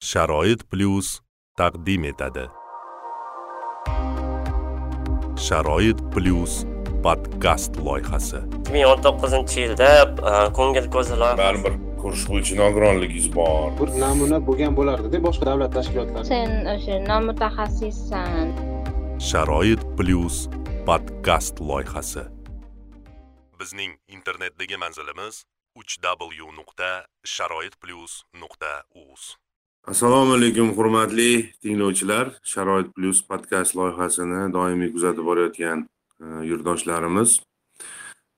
sharoit plyus taqdim etadi. Sharoit plyus podkast loyihasi. 2019 yilda e, ko'ngil ko'zi loyihasi. Baribir kurs bo'yicha nogironligingiz bor. Bir namuna bo'lgan bo'lardida boshqa davlat tashkilotlari sen o'sha nomutaxassissan. Sharoit plyus podkast loyihasi. Bizning internetdagi manzilimiz 3w nuqta sharoit plyus nuqta uz assalomu alaykum hurmatli tinglovchilar. Sharoit plyus podkast loyihasini doimiy kuzatib borayotgan e, yurtdoshlarimiz.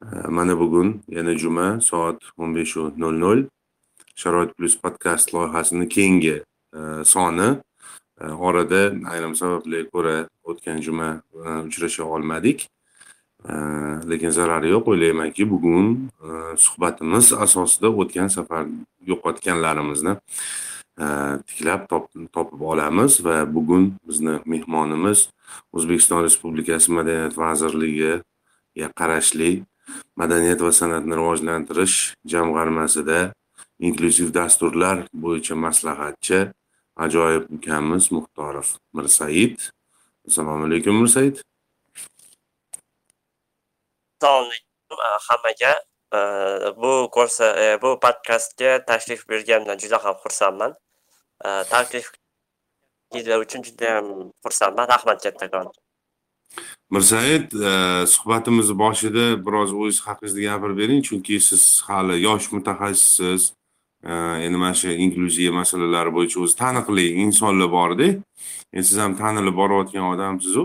E, mana bugun yana juma soat o'n beshu nol nol sharoit plyus podkast loyihasini keyingi e, soni orada ayrim sabablarga ko'ra o'tgan juma uchrasha olmadik. Lekin zarari yo'q o'ylaymanki bugun suhbatimiz asosida o'tgan safar yo'qotganlarimizni tiklab topib olamiz va bugun bizni mehmonimiz o'zbekiston respublikasi madaniyat vazirligiga qarashli madaniyat va san'atni rivojlantirish jamg'armasida inklyuziv dasturlar bo'yicha maslahatchi ajoyib ukamiz muxtorov mirsaid. Assalomu alaykum mirsaid. Assalomu alaykum hammaga Э, bu ko'rsa e, bu podkastga tashrif buyurganimdan juda ham xursandman. Э, Taklif uchun juda ham xursandman. Rahmat kattakon. Mirsaid e, suhbatimizni boshida biroz o'zingiz haqingizda gapirib bering chunki siz hali yosh mutaxassissiz. E, endi mana shu inklyuziya masalalari bo'yicha o'zi taniqli insonlar borda. Siz ham tanilib borayotgan odamsizu.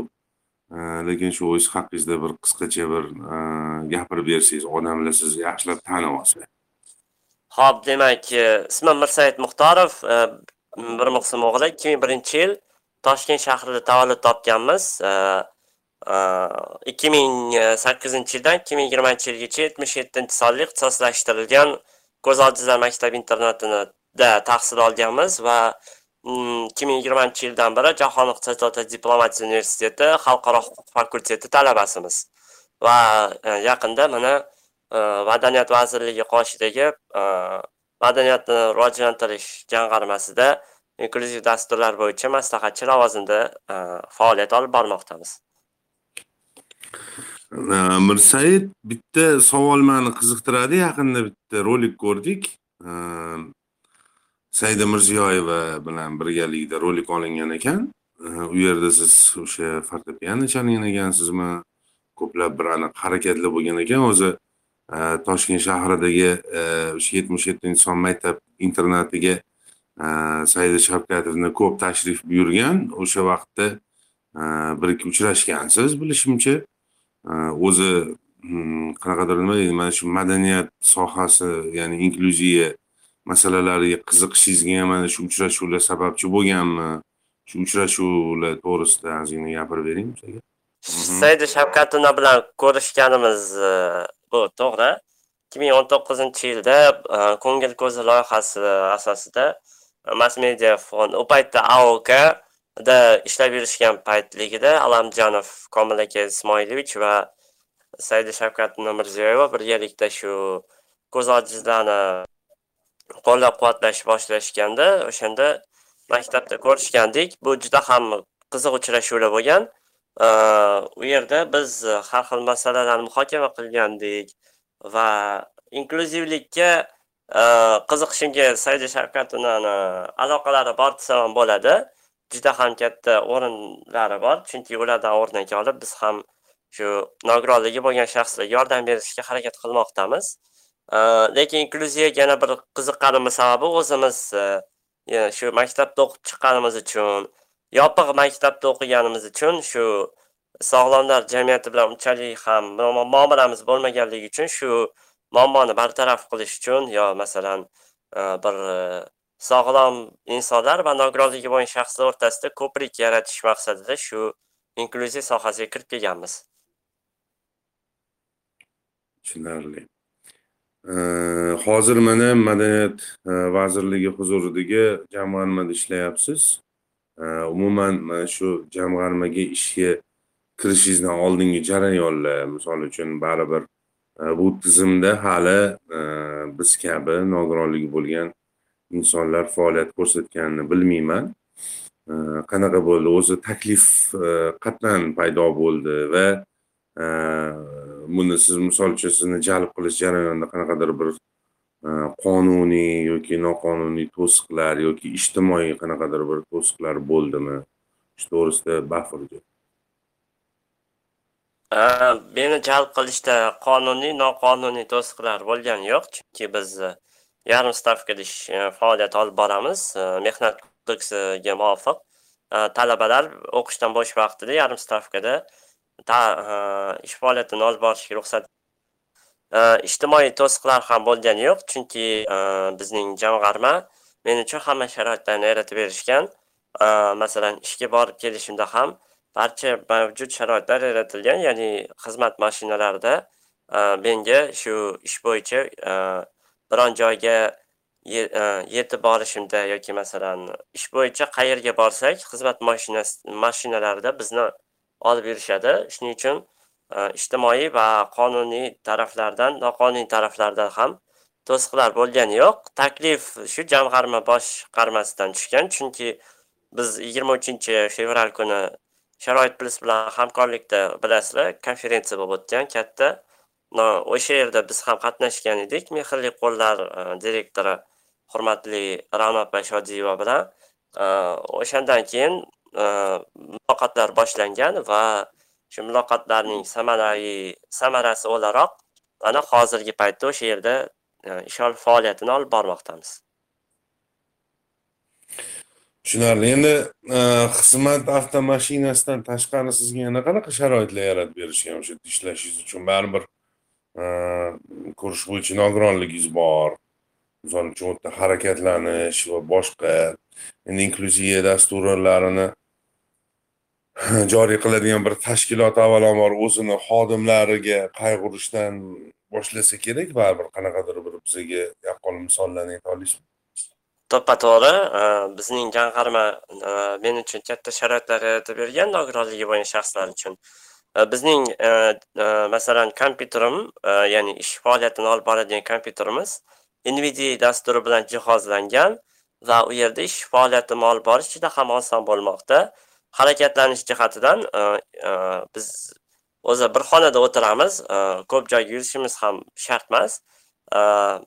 Lekin shu o'zingiz haqingizda bir qisqacha bir gapirib bersangiz odamlar sizni yaxshilab tanib olsa ho'p demak ismim mirsaid muxtorov bir muqsim o'g'li ikki ming birinchi yil toshkent shahrida tavallud topganmiz ikki ming sakkizinchi yildan ikki ming yigirmanchi yilgacha yetmish yettinchi sonli ixtisoslashtirilgan ko'z ojizlar maktab internatida tahsil olganmiz va ikki ming yigirmanchi yildan beri jahon iqtisodiyoti diplomatiya universiteti xalqaro huquq fakulteti talabasimiz. Va e, yaqinda mana e, madaniyat vazirligi qoshidagi e, madaniyatni rivojlantirish jamg'armasida inklyuziv dasturlar bo'yicha maslahatchi lavozimida faoliyat olib bormoqdamiz. Mirsaid bitta savol mani qiziqtiradi. Yaqinda bitta rolik ko'rdik. Saida mirziyoyeva bilan birgalikda rolik olingan ekan. U yerda siz o'sha fortepiano chalgan ekansizmi? Ko'plab bir aniq harakatlar bo'lgan ekan. O'zi e, toshkent shahridagi e, o'sha yetmish yettinchi son maktab internatiga e, saida shavkatovni ko'p tashrif buyurgan. O'sha vaqtda bir ikki uchrashgansiz bilishimcha. O'zi hmm, qanaqadir nima deydi mana shu madaniyat sohasi ya'ni inklyuziya masalalariga qiziqishingizga mana shu uchrashuvlar sababchi bo'lganmi? Shu uchrashuvlar to'g'risida ozgina gapirib bering. Bizaga saida shavkatullo bilan ko'rishganimiz e, bu to'g'ri. Ikki ming o'n to'qqizinchi yilda e, ko'ngil ko'zi loyihasi asosida mass media fond u paytda aokda ishlab yurishgan paytligida alamjonov komil aka ismoilovich va saida shavkatullo mirziyoyeva birgalikda shu ko'z ojizlarni qo'llab quvvatlash boshlashganda o'shanda maktabda ko'rishgandik. Bu juda ham qiziq uchrashuvlar bo'lgan. U yerda biz har xil masalalarni muhokama qilgandik va inklyuzivlikka qiziqishimga saida shavkatovnani aloqalari bor desam ham bo'ladi. Juda ham katta o'rinlari bor chunki ulardan o'rnak olib biz ham shu nogironligi bo'lgan shaxslarga yordam berishga harakat qilmoqdamiz. Lekin inklyuziyaga yana bir qiziqqanimiz sababi o'zimiz shu maktabda o'qib chiqqanimiz uchun yopiq maktabda o'qiganimiz uchun shu sog'lomlar jamiyati bilan unchalik ham muomalamiz bo'lmaganligi uchun shu muammoni bartaraf qilish uchun yo masalan bir sog'lom insonlar va nogironligi bo'lgan shaxslar o'rtasida ko'prik yaratish maqsadida shu inklyuziya sohasiga kirib kelganmiz tushunarli hozir mana madaniyat e, vazirligi huzuridagi jamg'armada ishlayapsiz. Umuman mana shu jamg'armaga ishga kirishingizdan oldingi jarayonlar misol uchun baribir e, bu tizimda hali e, biz kabi nogironligi bo'lgan insonlar faoliyat ko'rsatganini bilmayman. Qanaqa bo'ldi? O'zi taklif qayerdan paydo bo'ldi va buni siz misol uchun sizni jalb qilish jarayonida qanaqadir bir e, qonuniy yoki noqonuniy to'siqlar yoki ijtimoiy qanaqadir bir to'siqlar bo'ldimi? Shu to'g'risida bafurja meni jalb qilishda qonuniy noqonuniy to'siqlar bo'lgani yo'q chunki biz e, yarim stavkada e, faoliyat olib boramiz. Mehnat kodeksiga muvofiq. Talabalar o'qishdan bo'sh vaqtida yarim stavkada ish faoliyatini olib borishga ruxsat ijtimoiy to'siqlar ham bo'lgani yo'q chunki bizning jamg'arma men uchun hamma sharoitlarni yaratib berishgan masalan ishga borib kelishimda ham barcha mavjud sharoitlar yaratilgan ya'ni xizmat mashinalarida menga shu ish bo'yicha biron joyga yetib borishimda yoki masalan ish bo'yicha qayerga borsak xizmat mashinasi mashinalarida bizni olib yurishadi shuning uchun e, ijtimoiy va qonuniy taraflardan noqonuniy taraflardan ham to'siqlar bo'lgani yo'q. Taklif shu jamg'arma boshqarmasidan tushgan. Chunki biz yigirma uchinchi fevral kuni sharoit plus bilan hamkorlikda bilasizlar konferensiya bo'lib o'tgan katta. O'sha yerda biz ham qatnashgan edik. Mehrli qo'llar e, direktori hurmatli ra'no opa shodiyeva bilan e, o'shandan keyin E, muloqotlar boshlangan va shu muloqotlarning samarali samarasi o'laroq mana hozirgi paytda o'sha yerda e, ish faoliyatini olib bormoqdamiz. Tushunarli. Endi e, xizmat avtomashinasidan tashqari sizga yana qanaqa sharoitlar yaratib berishgan o'sha yerda ishlashingiz uchun? Baribir ko'rish bo'yicha nogironligingiz bor. Misol uchun u yerda harakatlanish va boshqa endi inklyuziya dasturlarini joriy qiladigan bir tashkilot avvalambor o'zini xodimlariga qayg'urishdan boshlasa kerak baribir qanaqadir bir bizaga yaqqol misollarni ayta olasizmi to'ppa to'g'ri e, bizning jamg'arma e, men uchun katta sharoitlar yaratib bergan nogironligi bo'lgan shaxslar uchun. E, bizning masalan kompyuterim ya'ni ish faoliyatini olib boradigan kompyuterimiz nvd dasturi bilan jihozlangan. Va u yerda ish faoliyatini olib borish juda ham oson bo'lmoqda. Harakatlanish jihatidan e, e, biz o'zi bir xonada o'tiramiz. E, ko'p joyga yurishimiz ham shart emas.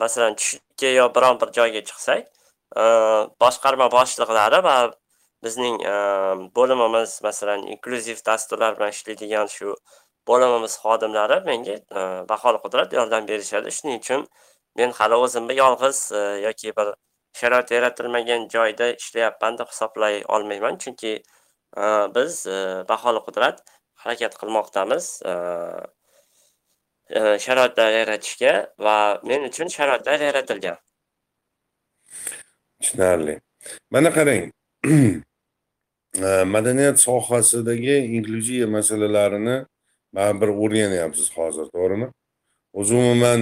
Masalan tushlikka yo biron bir joyga chiqsak boshqarma boshliqlari va bizning bo'limimiz masalan inklyuziv dasturlar bilan ishlaydigan shu bo'limimiz xodimlari menga baholi qudrat yordam berishadi. Shuning uchun men hali o'zimni yolg'iz yoki bir sharoit yaratilmagan joyda ishlayapman deb hisoblay olmayman. Chunki e, biz e, baholi qudrat harakat qilmoqdamiz e, sharoitlar yaratishga va men uchun sharoitlar yaratilgan. Tushunarli. Mana qarang. Madaniyat sohasidagi inklyuziya masalalarini baribir o'rganyapsiz hozir to'g'rimi? O'zi umuman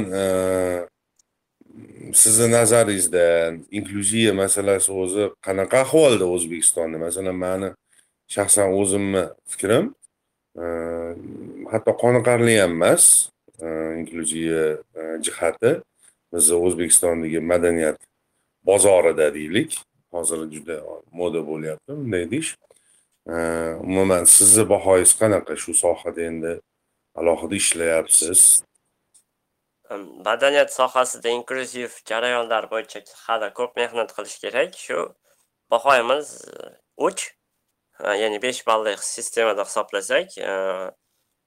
sizni nazaringizda inklyuziya masalasi o'zi qanaqa ahvolda o'zbekistonda? Masalan mani shaxsan o'zimni fikrim e, hatto qoniqarli ham emas e, inklyuziya e, jihati. Bizni o'zbekistondagi madaniyat bozorida deylik. Hozir juda moda bo'lyapti bunday deyish. Umuman sizni bahoyingiz qanaqa? Shu sohada endi alohida ishlayapsiz. Madaniyat sohasida inklyuziv jarayonlar bo'yicha hali ko'p mehnat qilish kerak. Shu bahoyimiz e, uch e, ya'ni besh balli sistemada hisoblasak e,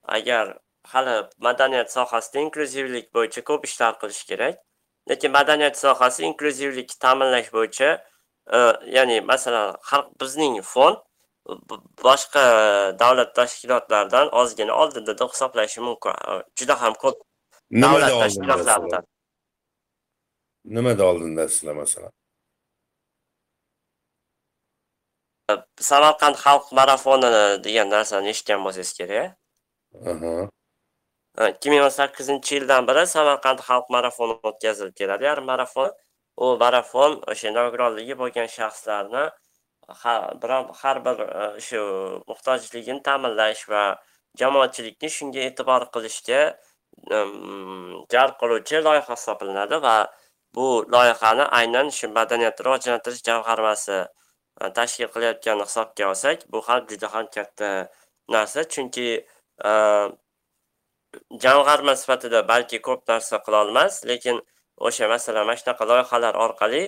agar hali madaniyat sohasida inklyuzivlik bo'yicha ko'p ishlar qilish kerak lekin madaniyat sohasi inklyuzivlik ta'minlash bo'yicha ya'ni masalan xalq bizning fond boshqa davlat tashkilotlaridan ozgina oldinda deb hisoblash mumkin juda ham ko'p davlat tashkilotlaridan nimada oldindasizlar masalan samarqand xalq marafoni degan narsani eshitgan bo'lsangiz kerak ikki ming o'n sakkizinchi yildan beri samarqand xalq marafoni o'tkazilib keladi yarim marafon u marafon o'sha nogironligi bo'lgan shaxslarni har bir shu muhtojligini ta'minlash va jamoatchilikni shunga e'tibor qilishga jalb qiluvchi loyiha hisoblanadi va bu loyihani aynan shu madaniyat rivojlantirish jamg'armasi e, tashkil qilayotganini hisobga olsak bu ham juda ham katta narsa. Chunki e, jamg'arma sifatida balki ko'p narsa qilolmas lekin o'sha masalan mana shunaqa loyihalar orqali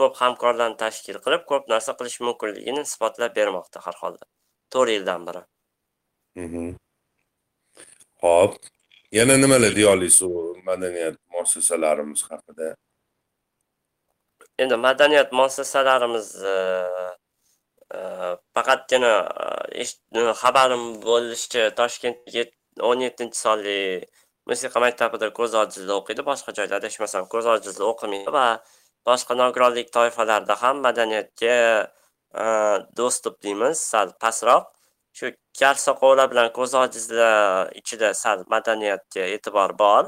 ko'p hamkorlarni tashkil qilib ko'p narsa qilish mumkinligini isbotlab bermoqda har holda. To'rt yildan beri. Mhmm. Ho'p yana nimalar deya olasiz u madaniyat muassasalarimiz haqida? Endi madaniyat muassasalarimiz e, e, faqatgina e, xabarim bo'lishicha toshkentda o'n yettinchi sonli musiqa maktabida ko'z ojizda o'qiydi boshqa joyda adashmasam ko'z ojizda o'qimaydi va boshqa nogironlik toifalarida ham madaniyatga dostуп deymiz sal pastroq. Shu kar soqovlar bilan ko'z ojizlar ichida sal madaniyatga e'tibor bor.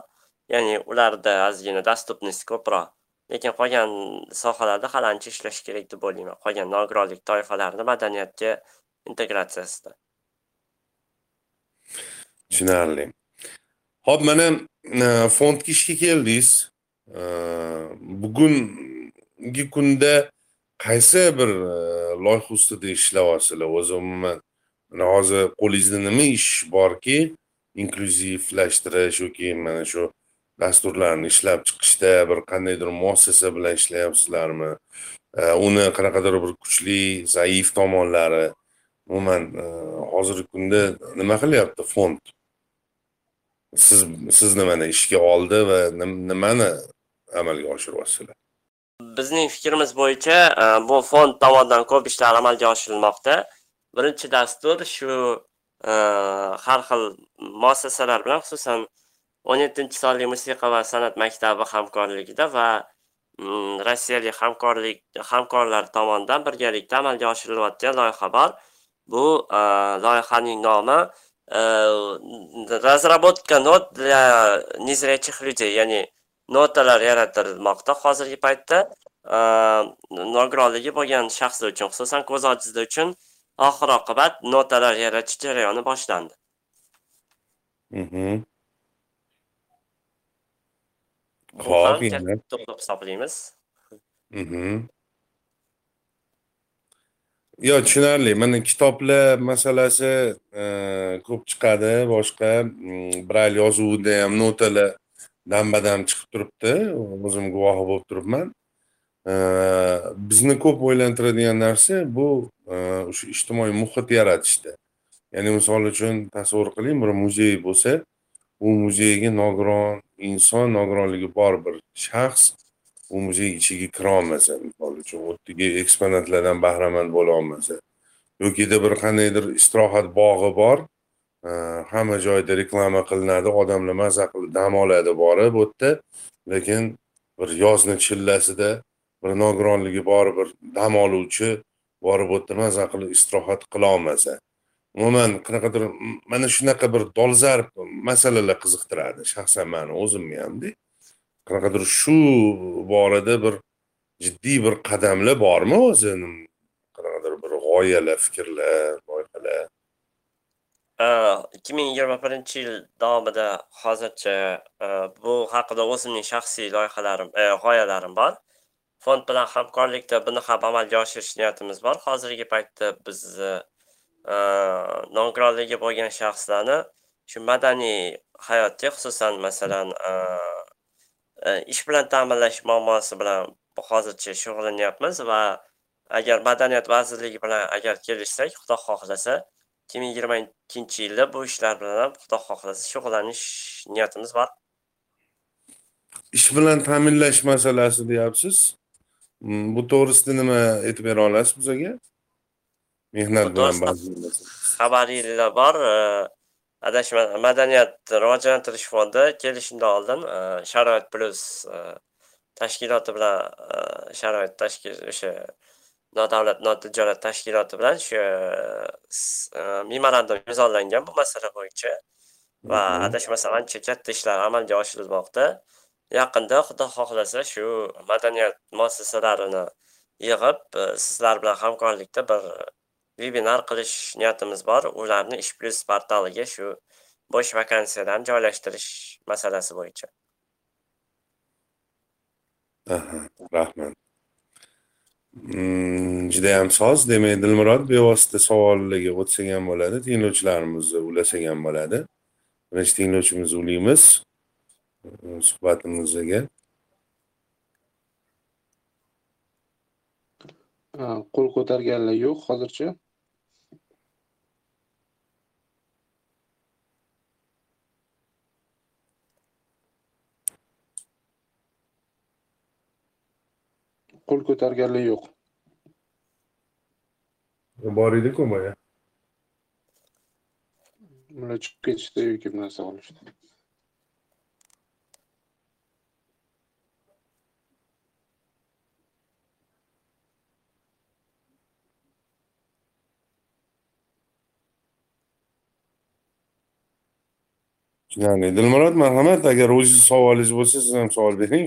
Ya'ni ularda ozgina доступность ko'proq. Lekin qolgan sohalarda hali ancha ishlash kerak deb o'ylayman. Qolgan nogironlik toifalarini madaniyatga integratsiyasida. Tushunarli. Ho'p mana e, fondga ishga keldingiz. E, bugungi kunda qaysi bir e, loyiha ustida ishlayapsizlar o'zi umuman? Mana hozir qo'lingizda nima ish borki inklyuzivlashtirish yoki mana shu dasturlarni ishlab chiqishda bir qandaydir muassasa bilan ishlayapsizlarmi? Uni qanaqadir bir kuchli zaif tomonlari umuman e, hozirgi kunda nima qilyapti fond? Siz siz nimani ishga oldi va nimani amalga oshiryapsizlar bizning fikrimiz bo'yicha e, bu fond tomonidan ko'p ishlar amalga oshirilmoqda. Birinchi dastur shu e, har xil muassasalar bilan xususan o'n yettinchi sonli musiqa va san'at maktabi hamkorligida va mm, rossiyalik hamkorlik hamkorlar tomonidan birgalikda amalga oshirilayotgan loyiha bor. Bu e, loyihaning nomi e, разработка нот для незрячих людей ya'ni notalar yaratilmoqda hozirgi paytda. Nogironligi bo'lgan shaxslar uchun xususan ko'z ojizlar uchun oxir oqibat notalar yaratish jarayoni boshlandi mhm. Hop. To'liq hisoblaymiz. Mhm. Yo, tushunarli. Mana kitoblar masalasi e, ko'p chiqadi, boshqa mm, brayl yozuvida ham notalar dam-badam chiqib turibdi. O'zim guvohi bo'lib turibman. Bizni ko'p o'ylantiradigan narsa bu o'sha ijtimoiy muhit yaratishda. Ya'ni misol uchun tasavvur qiling, bir muzey bo'lsa, u muzeyga nogiron inson nogironligi bor bir shaxs u muzey ichiga kirolmasa misol uchun o'tdagi eksponatlardan bahramand bo'la olmasa yokida bir qandaydir istirohat bog'i bor hamma joyda reklama qilinadi odamlar maza qilib dam oladi borib u yerda lekin bir yozni chillasida bir nogironligi bor bir dam oluvchi borib o'tdi. Maza qilib istirohat qilolmasa umuman qanaqadir mana shunaqa bir dolzarb masalalar qiziqtiradi shaxsan mani o'zimni hamda. Qanaqadir shu borada bir jiddiy bir qadamlar bormi o'zi qanaqadir bir g'oyalar fikrlar loyihalar? Ikki ming yigirma birinchi yil davomida hozircha bu haqida o'zimning shaxsiy loyihalarim g'oyalarim bor. Fond bilan hamkorlikda buni ham amalga oshirish niyatimiz bor. Hozirgi paytda biz e, nogironligi bo'lgan shaxslarni shu madaniy hayotga xususan masalan e, e, ish bilan ta'minlash muammosi bilan hozircha shug'ullanyapmiz va agar madaniyat vazirligi bilan agar kelishsak xudo xohlasa ikki ming yigirma ikkinchi yilda bu ishlar bilan ham xudo xohlasa shug'ullanish niyatimiz bor. Ish bilan ta'minlash masalasi deyapsiz? Bu to'g'risida nima aytib bera olasiz bizga mehnat bilan xabaringlar bor adashma madaniyat rivojlantirish fondi kelishidan oldin sharoit plyus tashkiloti bilan sharoit tashkil o'sha nodavlat notijorat tashkiloti bilan shu memorandum imzolangan bu masala bo'yicha va adashmasam ancha katta ishlar amalga oshirilmoqda yaqinda xudo xohlasa shu madaniyat muassasalarini yig'ib e, sizlar bilan hamkorlikda bir e, vebinar qilish niyatimiz bor. Ularni ish plyus portaliga shu bo'sh vakansiyalarni joylashtirish masalasi bo'yicha. Aha rahmat. Mm, judayam soz demak dilmurod bevosita savoliga o'tsak ham bo'ladi tinglovchilarimizni ulasak ham bo'ladi. Birinchi tinglovchimizni ulaymiz. Suhbatimizga qo'l ko'targanlar yo'q hozircha. Qo'l ko'targanlar yo'q. Bor ediku boya. Ular chiqib ketishdi yoki bir narsa qilishdi tushunarli dilmurod marhamat agar o'zizni savolingiz bo'lsa siz ham savol bering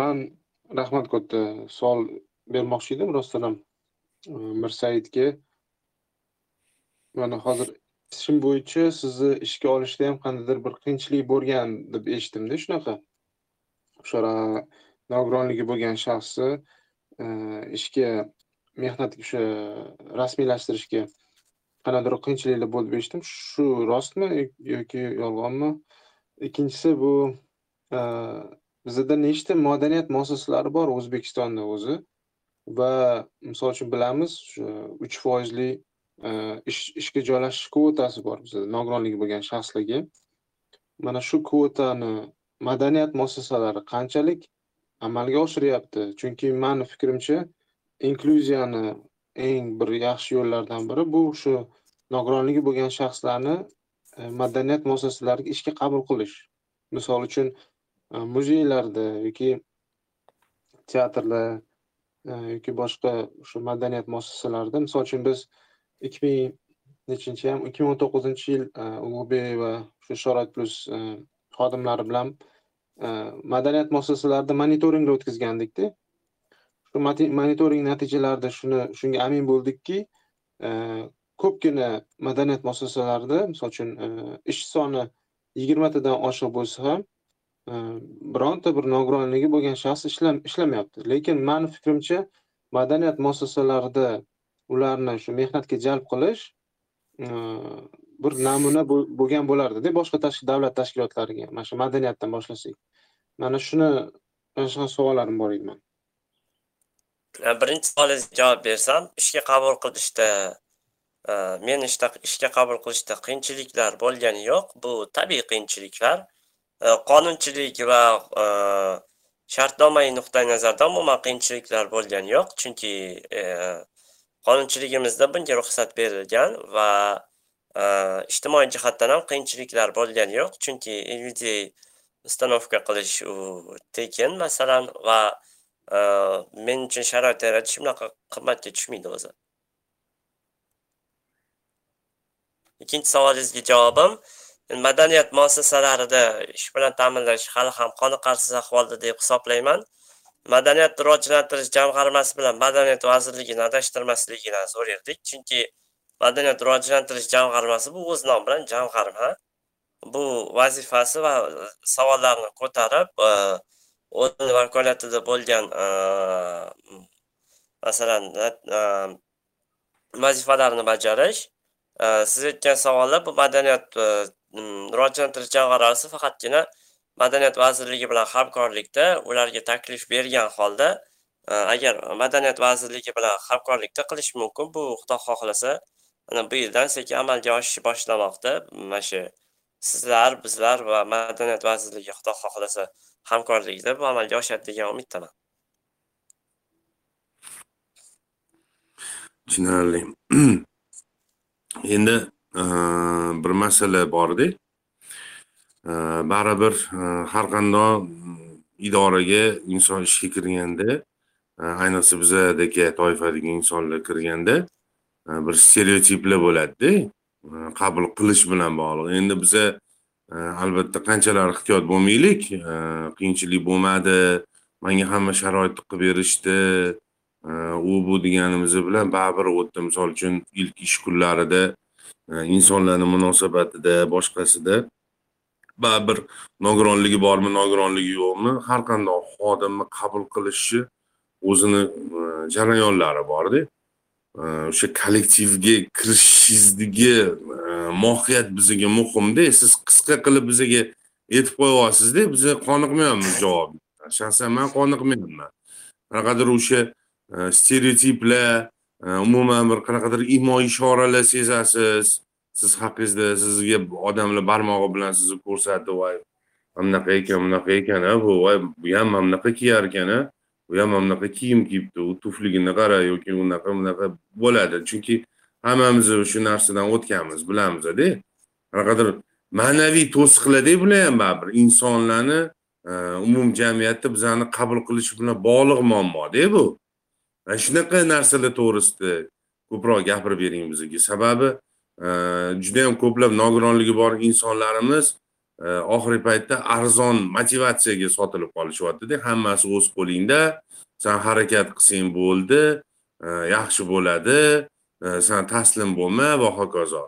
man rahmat katta savol bermoqchi edim rostdan ham mirsaidga mana hozir ishim bo'yicha sizni ishga olishda ham qandaydir bir qiyinchilik bo'lgan deb eshitdimda shunaqa. O'sha nogironligi bo'lgan shaxsni e, ishga mehnatga o'sha e, rasmiylashtirishga qandaydir qiyinchiliklar bo'ldi deb eshitdim shu rostmi yoki yolg'onmi? Ikkinchisi bu e, bizada nechta madaniyat muassasalari bor o'zbekistonda o'zi? Va misol uchun bilamiz shu uch foizli e, ishga joylashish kvotasi bor bizada nogironligi bo'lgan shaxslarga. Mana shu kvotani madaniyat muassasalari qanchalik amalga oshiryapti chunki mani fikrimcha inklyuziyani eng bir yaxshi yo'llardan biri bu shu nogironligi bo'lgan shaxslarni e, madaniyat muassasalariga ishga qabul qilish. Misol uchun e, muzeylarda yoki teatrlar e, yoki boshqa o'sha madaniyat muassasalarida misol uchun biz ikki ming nechinchi ham ikki ming o'n to'qqizinchi yil ulug'bek va shu sharoit plus xodimlari bilan madaniyat muassasalarida monitoringlar o'tkazgandikda. Shu monitoring natijalarida shuni shunga amin bo'ldikki e, ko'pgina madaniyat muassasalarida misol uchun e, ish soni yigirmatadan oshiq bo'lsa ham e, bironta bir nogironligi bo'lgan shaxs ishlamayapti. Lekin mani fikrimcha madaniyat muassasalarida ularni shu mehnatga jalb qilish bir namuna bo'lgan bo'lardida boshqa davlat tashkilotlariga mana shu madaniyatdan boshlasak. Mana shuni mana shunaqa savollarim bor edi mani Э, birinchi savolingizga javob bersam ishga qabul qilishda e, men ishda ishga qabul qilishda qiyinchiliklar bo'lgani yo'q. Bu tabiiy qiyinchiliklar. E, qonunchilik va e, shartnomai nuqtai nazardan umuman qiyinchiliklar bo'lgani yo'q. Chunki qonunchiligimizda bunga ruxsat berilgan va ijtimoiy jihatdan ham qiyinchiliklar bo'lgani yo'q. Chunki ilviziy ustanovka qilish u tekin masalan va men uchun sharoit yaratish unaqa qimmatga tushmaydi o'zi ikkinchi savolingizga javobim madaniyat muassasalarida ish bilan ta'minlash hali ham qoniqarsiz ahvolda deb hisoblayman madaniyatni rivojlantirish jamg'armasi bilan madaniyat vazirligini adashtirmasligini so'rardik chunki madaniyat rivojlantirish jamg'armasi bu o'z nomi bilan jamg'arma bu vazifasi va savollarni ko'tarib o'zini vakolatida bo'lgan masalan vazifalarni bajarish siz aytgan savollar bu madaniyat rivojlantirish jamg'armasi faqatgina madaniyat vazirligi bilan hamkorlikda ularga taklif bergan holda agar madaniyat vazirligi bilan hamkorlikda qilish mumkin bu xudo xohlasa mana bu yildan sekin amalga oshishi boshlamoqda. Mana shu sizlar bizlar va madaniyat vazirligi xudo xohlasa. Hamkorlikda bu amalga oshadi degan umiddaman. Tushunarli. Endi e, bir masala borda e, baribir e, har qandoq idoraga inson ishga kirganda ayniqsa bizadagi toifadagi insonlar kirganda bir stereotiplar bo'ladida qabul qilish bilan bog'liq. Endi biza E, albatta qanchalar ehtiyot bo'lmaylik. E, qiyinchilik bo'lmadi. Manga hamma sharoitni qilib berishdi. E, u bu deganimiz bilan baribir u misol uchun ilk ish kunlarida insonlarni munosabatida boshqasida baribir nogironligi bormi nogironligi yo'qmi har qanday xodimni qabul qilishni o'zini jarayonlari borda. O'sha kollektivga kirishishingizdagi e, mohiyat bizga muhimda siz qisqa qilib bizga aytib qo'yyapsizda biz qoniqmayapmiz javobga shaxsan man qoniqmayapman. Qanaqadir o'sha e, stereotiplar e, umuman bir qanaqadir imo ishoralar sezasiz. Siz haqingizda sizga odamlar barmog'i bilan sizni ko'rsatib voy bunaqa ekan bunaqa ekan a bu voy bu ham mana bunaqa kiyar ekan a bu ham mana bunaqa kiyim kiyibdi u tufligini qara yoki unaqa bunaqa bo'ladi. Chunki hammamiz shu narsadan o'tganmiz bilamizda qanaqadir ma'naviy to'siqlarda bular ham baribir insonlarni e, umumjamiyatda bizani qabul qilish bilan bog'liq muammoda bu. Mana shunaqa narsalar to'g'risida ko'proq gapirib bering bizga. Sababi e, juda yam ko'plab nogironligi bor insonlarimiz oxirgi paytda arzon motivatsiyaga sotilib qolishyaptida hammasi o'z qo'lingda. San harakat qilsang bo'ldi e, yaxshi bo'ladi e, san taslim bo'lma va hokazo.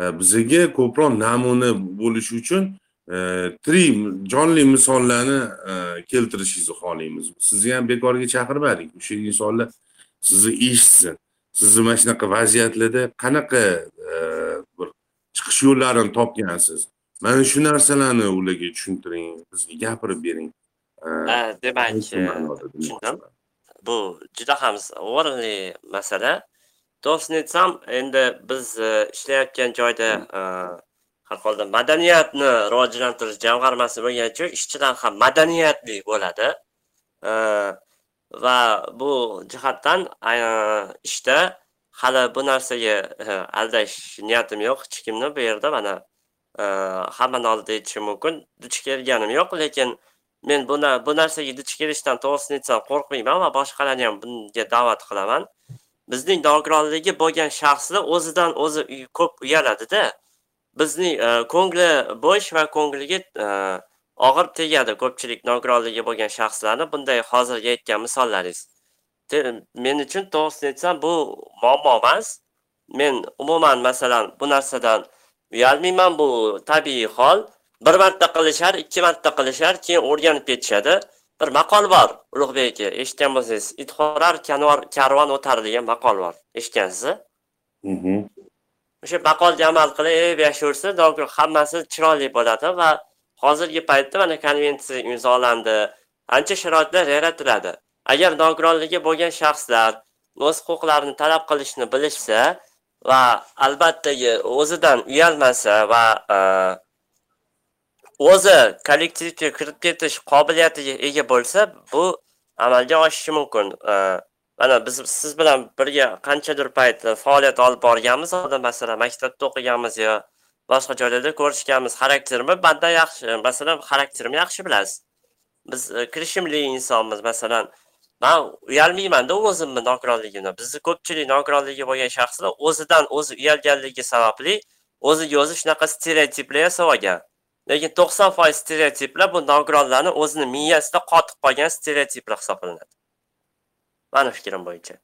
E, bizga ko'proq namuna bo'lishi uchun tirik jonli misollarni keltirishingizni xohlaymiz. Sizni ham bekorga chaqirmadik. O'sha insonlar sizni eshitsin. Sizni mana shunaqa vaziyatlarda qanaqa bir chiqish yo'llarini topgansiz? Mana shu narsalarni ularga tushuntiring bizga gapirib bering. Demak tushundim. Bu juda ham o'rinli masala. To'g'risini aytsam endi biz e, ishlayotgan joyda e, har holda madaniyatni rivojlantirish jamg'armasi bo'lgani uchun ishchilar ham madaniyatli bo'ladi. Va bu jihatdan ishda hali bu narsaga e, aldash niyatim yo'q hech kimni bu yerda mana Э, hamma hammani oldida aytishim mumkin. Duch kelganim yo'q lekin men buni bu narsaga duch kelishdan to'g'risini aytsam qo'rqmayman va boshqalarni ham bunga da'vat qilaman. Bizning nogironligi bo'lgan shaxslar o'zidan o'zi ko'p uyaladida bizning e, ko'ngli bo'sh va ko'ngliga e, og'ir tegadi ko'pchilik nogironligi bo'lgan shaxslarni bunday hozirgi aytgan misollaringiz. Men uchun to'g'risini aytsam bu muammo emas men umuman masalan bu narsadan uyalmayman bu tabiiy hol. Bir marta qilishar ikki marta qilishar keyin o'rganib ketishadi. Bir maqol bor ulug'bek aka eshitgan bo'lsangiz it hurar karvon o'tar degan maqol bor. Eshitgansiz? O'sha maqolga amal qilib yashayversa hammasi chiroyli bo'ladi va hozirgi paytda mana konvensiya imzolandi. Ancha sharoitlar yaratiladi. Agar nogironligi bo'lgan shaxslar o'z huquqlarini talab qilishni bilishsa va albatta o'zidan uyalmasa va e, o'zi kollektivga kirib ketish qobiliyatiga ega bo'lsa bu amalga oshishi mumkin. E, mana biz siz bilan birga qanchadir payt faoliyat olib borganmiz masalan maktabda o'qiganmiz yo boshqa joylarda ko'rishganmiz xarakterimi mandan yaxshi masalan xarakterimni yaxshi bilasiz. Biz e, kirishimli insonmiz masalan man uyalmaymanda o'zimni nogironligimdan. Bizni ko'pchilik nogironligi bo'lgan shaxslar o'zidan o'zi uyalganligi sababli o'ziga o'zi shunaqa stereotiplar yasab olgan lekin to'qson foiz stereotiplar bu nogironlarni o'zini miyasida qotib qolgan stereotiplar hisoblanadi. Mani fikrim bo'yicha.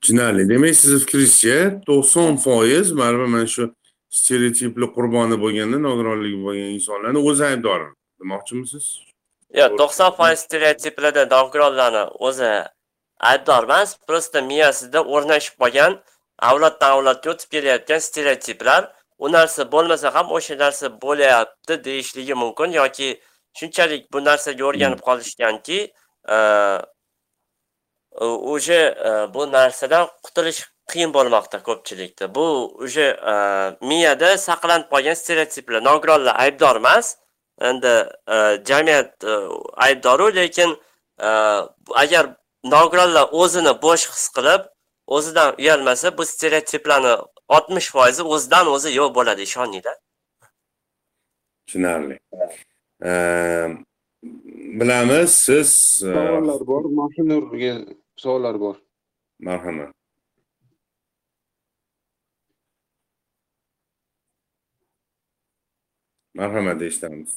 Tushunarli demak sizni fikringizcha to'qson foiz baribir mana shu stereotiplar qurboni bo'lganda nogironligi bo'lgan insonlarni o'zi aybdor. Demoqchimisiz? Yo'q to'qson foiz stereotiplarda nogironlarni o'zi aybdor emas просто miyasida o'rnashib qolgan avloddan avlodga o'tib kelayotgan stereotiplar. U narsa bo'lmasa ham o'sha narsa bo'lyapti deyishligi mumkin yoki shunchalik bu narsaga o'rganib qolishganki уже e, bu narsadan qutulish qiyin bo'lmoqda ko'pchilikda. Bu уже e, miyada saqlanib qolgan stereotiplar nogironlar aybdor emas endi e, jamiyat aybdoru lekin agar nogironlar o'zini bo'sh his qilib o'zidan uyalmasa bu stereotiplarni oltmish foizi o'zidan o'zi yo'q bo'ladi ishoninglar. Tushunarli. Bilamiz siz savollar bor mashinurga savollar bor. Marhamat Marhamat eshitamiz.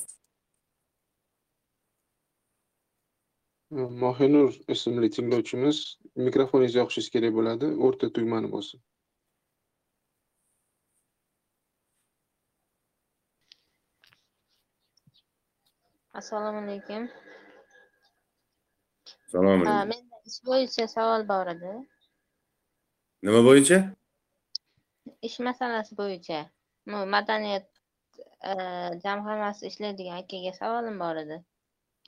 Mohinur ismli tinglovchimiz mikrofoningizni yoqishingiz kerak bo'ladi, o'rta tugmani bosib. Assalomu alaykum. Assalomu alaykum. Menda ish bo'yicha savol bor edi. Nima bo'yicha? Ish masalasi bo'yicha. Madaniyat jamg'armasida ishlaydigan akaga savolim bor edi.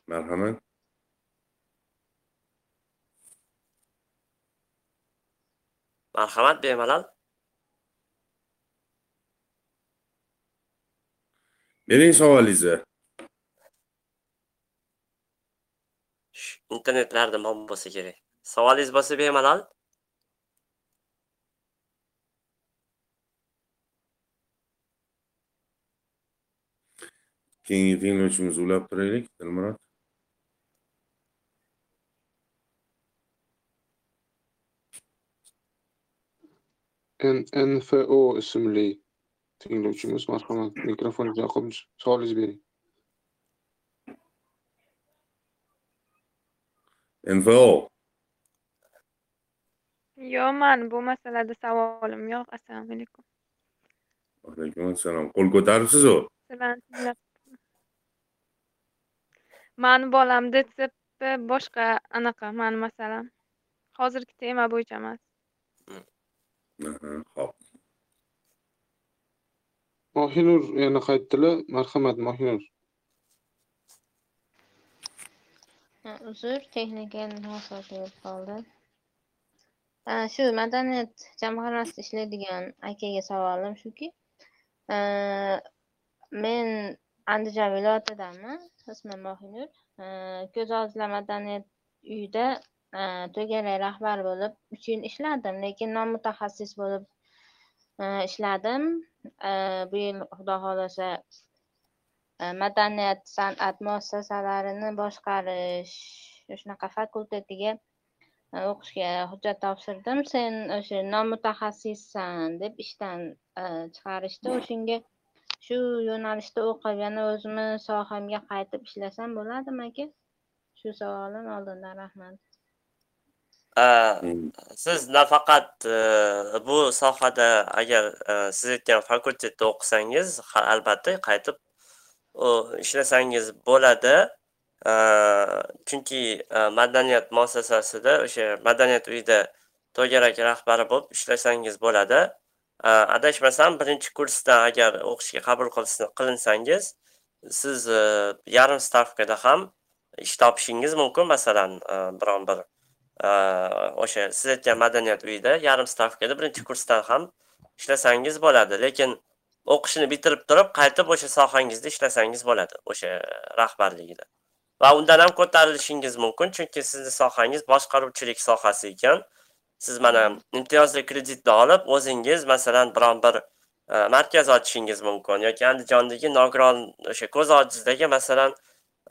Marhamat. Marhamat bemalol. Bering savolingizni internetlarda mom bo'lsa kerak. Savolingiz bo'lsa bemalol keyingi tinglovchimizni ulab turaylik dilmurod nfo ismli tinglovchimiz marhamat mikrofoningizni yoqib savolingizni bering nfo Yo'q, mani bu masalada savolim yo'q. Assalomu alaykum. alaykum assalom qo'l ko'taribsizu Sizlarni tinglab Mani bolam DTP boshqa anaqa mani masalam. Hozirgi tema bo'yicha emas. Ho'p mohinur yana qaytdilar marhamat mohinur Ha, uzr texnika nosozlik bo'lib qoldi shu madaniyat jamg'armasida ishlaydigan akaga savolim shuki men andijon viloyatidanman ismim mohinur ko'z ojizlar madaniyat uyida e, to'garak rahbar bo'lib uch yil ishladim lekin nomutaxassis bo'lib e, ishladim. E, bu yil xudo xohlasa madaniyat san'at muassasalarini boshqarish shunaqa fakultetiga o'qishga hujjat topshirdim. Sen o'sha nomutaxassissan deb ishdan chiqarishdi. O'shanga shu yo'nalishda o'qib yana o'zimni sohamga qaytib ishlasam bo'ladimi aka shu savolim oldindan rahmat. Hmm. siz nafaqat e, bu sohada agar e, siz aytgan fakultetda o'qisangiz albatta qaytib ishlasangiz bo'ladi. Chunki e, madaniyat muassasasida o'sha madaniyat uyida to'garak rahbari bo'lib ishlasangiz bo'ladi adashmasam birinchi kursdan agar o'qishga qabul qilinsangiz siz yarim stavkada ham ish topishingiz mumkin masalan biron bir o'sha siz aytgan madaniyat uyida yarim stavkada birinchi kursdan ham ishlasangiz bo'ladi lekin o'qishni bitirib turib qaytib o'sha sohangizda ishlasangiz bo'ladi o'sha rahbarligida va undan ham ko'tarilishingiz mumkin chunki sizni sohangiz boshqaruvchilik sohasi ekan siz mana imtiyozli kreditni olib o'zingiz masalan biron bir e, markaz ochishingiz mumkin yoki andijondagi nogiron o'sha ko'z ojizdagi masalan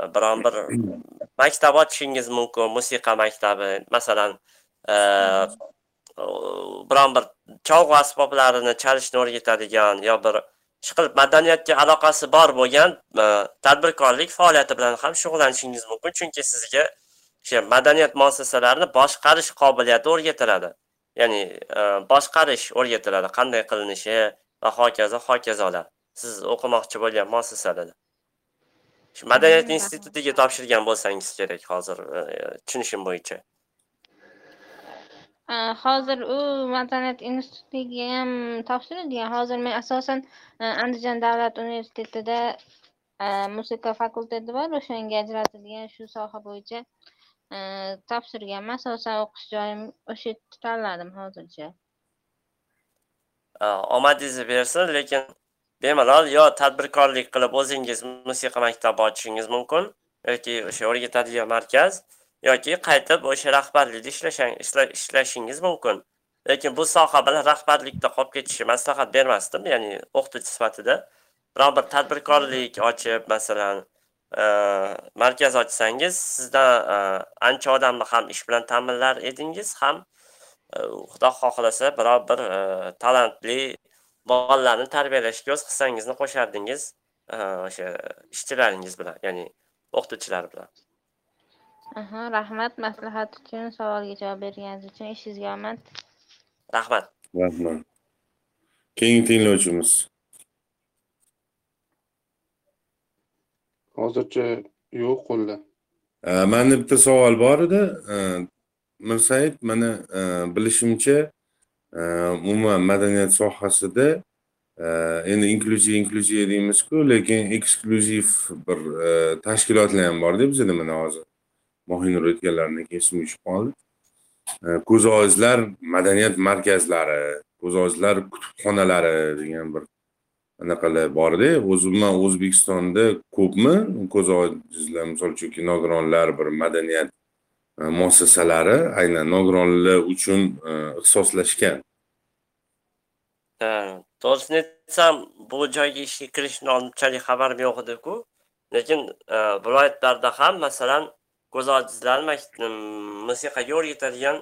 e, biron bir maktab ochishingiz mumkin musiqa maktabi masalan e, biron bir cholg'u asboblarini chalishni o'rgatadigan yo bir ishqilib madaniyatga aloqasi bor bo'lgan e, tadbirkorlik faoliyati bilan ham shug'ullanishingiz mumkin. Chunki sizga o'sha madaniyat muassasalarini boshqarish qobiliyati o'rgatiladi. Ya'ni e, boshqarish o'rgatiladi. Qanday qilinishi va hokazo hokazolar. Siz o'qimoqchi bo'lgan muassasalarda. Shu madaniyat institutiga topshirgan bo'lsangiz kerak hozir e, tushunishim bo'yicha. A, hozir u madaniyat institutiga ham topshirilgan hozir men asosan e, andijon davlat universitetida e, musiqa fakulteti bor. O'shanga ajratilgan shu soha bo'yicha e, topshirganman asosan o'qish joyim o'sha yerni tanladim hozircha. E, omadingizni bersin lekin bemalol yo tadbirkorlik qilib o'zingiz musiqa maktabi ochishingiz mumkin yoki o'sha o'rgatadigan markaz yoki qaytib o'sha rahbarlikda ishlashingiz mumkin. Lekin bu soha bilan rahbarlikda qolib ketishni maslahat bermasdim ya'ni o'qituvchi sifatida. Biror bir tadbirkorlik ochib masalan markaz ochsangiz sizdan e, ancha odamni ham ish bilan ta'minlar edingiz ham xudo xohlasa biror bir talantli bolalarni tarbiyalashga o'z hissangizni qo'shardingiz o'sha ishchilaringiz bilan ya'ni o'qituvchilar bilan. Aha rahmat. Maslahat uchun savolga javob berganingiz uchun ishingizga omad. Rahmat. Rahmat. Keyingi tinglovchimiz hozircha yo'q qo'lda. E, manda bitta savol bor edi mirsaid mana bilishimcha umuman madaniyat sohasida endi inklyuziv inklyuziv deymizku lekin eksklyuziv bir tashkilotlar ham borda bizada mana hozir mohinur aytganlaridan keyin esimga tushib qoldi E, ko'z ojizlar madaniyat markazlari ko'z ojizlar kutubxonalari degan bir anaqalar borda o'zi o'zbekistonda ko'pmi? Ko'z ojizlar misol uchun nogironlar bir madaniyat e, muassasalari aynan nogironlar uchun e, ixtisoslashgan. To'g'risini aytsam bu joyga ishga kirishni unchalik xabarim yo'q ediku. Lekin e, viloyatlarda ham masalan ko'z ojizlar musiqaga o'rgatadigan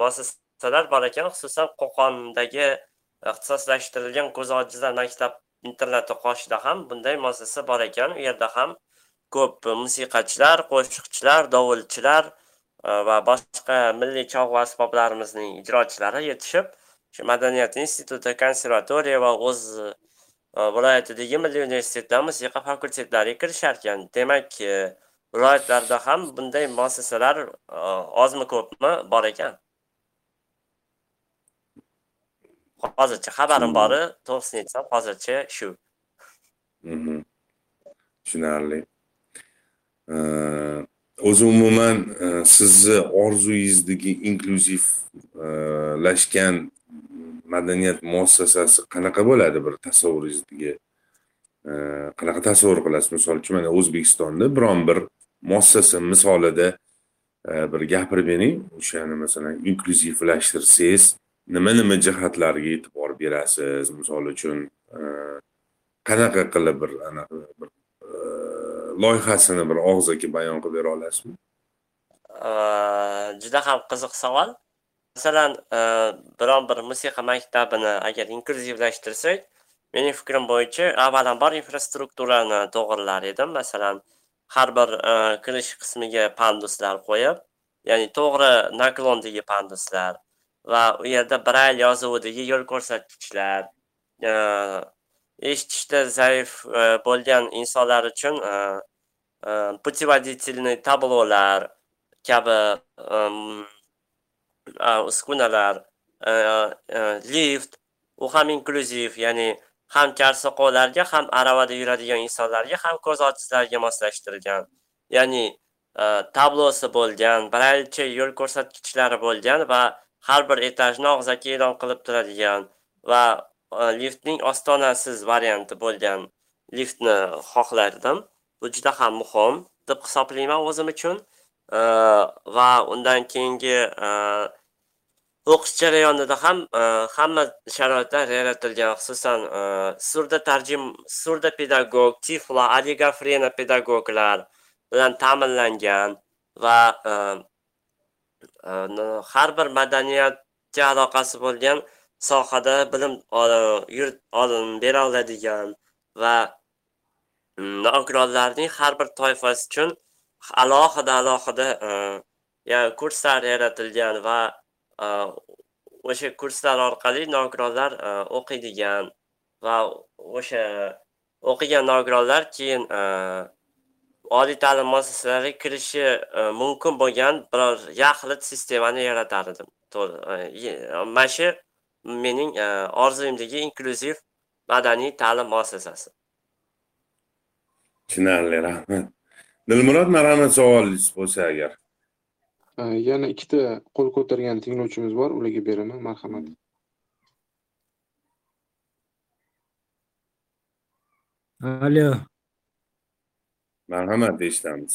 muassasalar bor ekan xususan qo'qondagi ixtisoslashtirilgan ko'z ojizlar maktab internati qoshida ham bunday muassasa bor ekan. U yerda ham ko'p musiqachilar qo'shiqchilar dovulchilar e, va boshqa milliy cholg'u asboblarimizning ijrochilari yetishib shu madaniyat instituti konservatoriya va o'z e, viloyatidagi milliy universitetlar musiqa fakultetlariga kirisharkan. Demak e, viloyatlarda ham bunday muassasalar ozmi ko'pmi bor ekan. Hozircha xabarim bori to'g'risini aytsam hozircha shu. Mhm. tushunarli. O'zi umuman e, sizni orzuyingizdagi inklyuzivlashgan madaniyat muassasasi qanaqa bo'ladi bir tasavvuringizdagi? Qanaqa tasavvur qilasiz? Misol uchun mana o'zbekistonda biron bir muassasa misolida e, bir gapirib bering. O'shani masalan inklyuzivlashtirsangiz nima nima jihatlarga e'tibor berasiz? Misol uchun e, qanaqa qilib bir anaqa bir e, loyihasini bir og'zaki bayon qilib bera olasizmi? E, juda ham qiziq savol. Masalan biron bir musiqa maktabini agar inklyuzivlashtirsak mening fikrim bo'yicha avvalambor infrastrukturani to'g'irlar edim. Masalan har bir kirish qismiga panduslar qo'yib ya'ni to'g'ri naklondagi panduslar va u yerda brayl yozuvidagi yo'l ko'rsatkichlar e, eshitishda zaif e, bo'lgan insonlar uchun e, путеводительный tablolar kabi uskunalar lift u ham inklyuziv ya'ni ham kar soqovlarga ham aravada yuradigan insonlarga ham ko'z ojizlarga moslashtirilgan ya'ni tablosi bo'lgan braylcha yo'l ko'rsatkichlari bo'lgan va har bir etajni og'zaki e'lon qilib turadigan va e, liftning ostonasiz varianti bo'lgan liftni xohlardim. Bu juda ham muhim deb hisoblayman o'zim uchun. E, va undan keyingi e, o'qish jarayonida ham hamma sharoitlar yaratilgan xususan surda tarjim surda pedagog tiflo oligofrena pedagoglar bilan ta'minlangan va Э, har bir madaniyatga aloqasi bo'lgan sohada bilim ol- yurit- bera oladigan va mm, nogironlarning har bir toifasi uchun alohida alohida yani ya kurslar yaratilgan va e, o'sha kurslar orqali nogironlar e, o'qiydigan va o'sha o'qigan nogironlar keyin oliy ta'lim muassasalariga kirishi e, mumkin bo'lgan biror yaxlit sistemani yaratar edim To'g'ri, e, mana shu mening e, orzuyimdagi inklyuziv madaniy ta'lim muassasasi. Tushunarli rahmat. Dilmurod marhamat savolingiz bo'lsa agar. Yana ikkita qo'l ko'targan tinglovchimiz bor ularga beraman. Marhamat. Allo, marhamat eshitamiz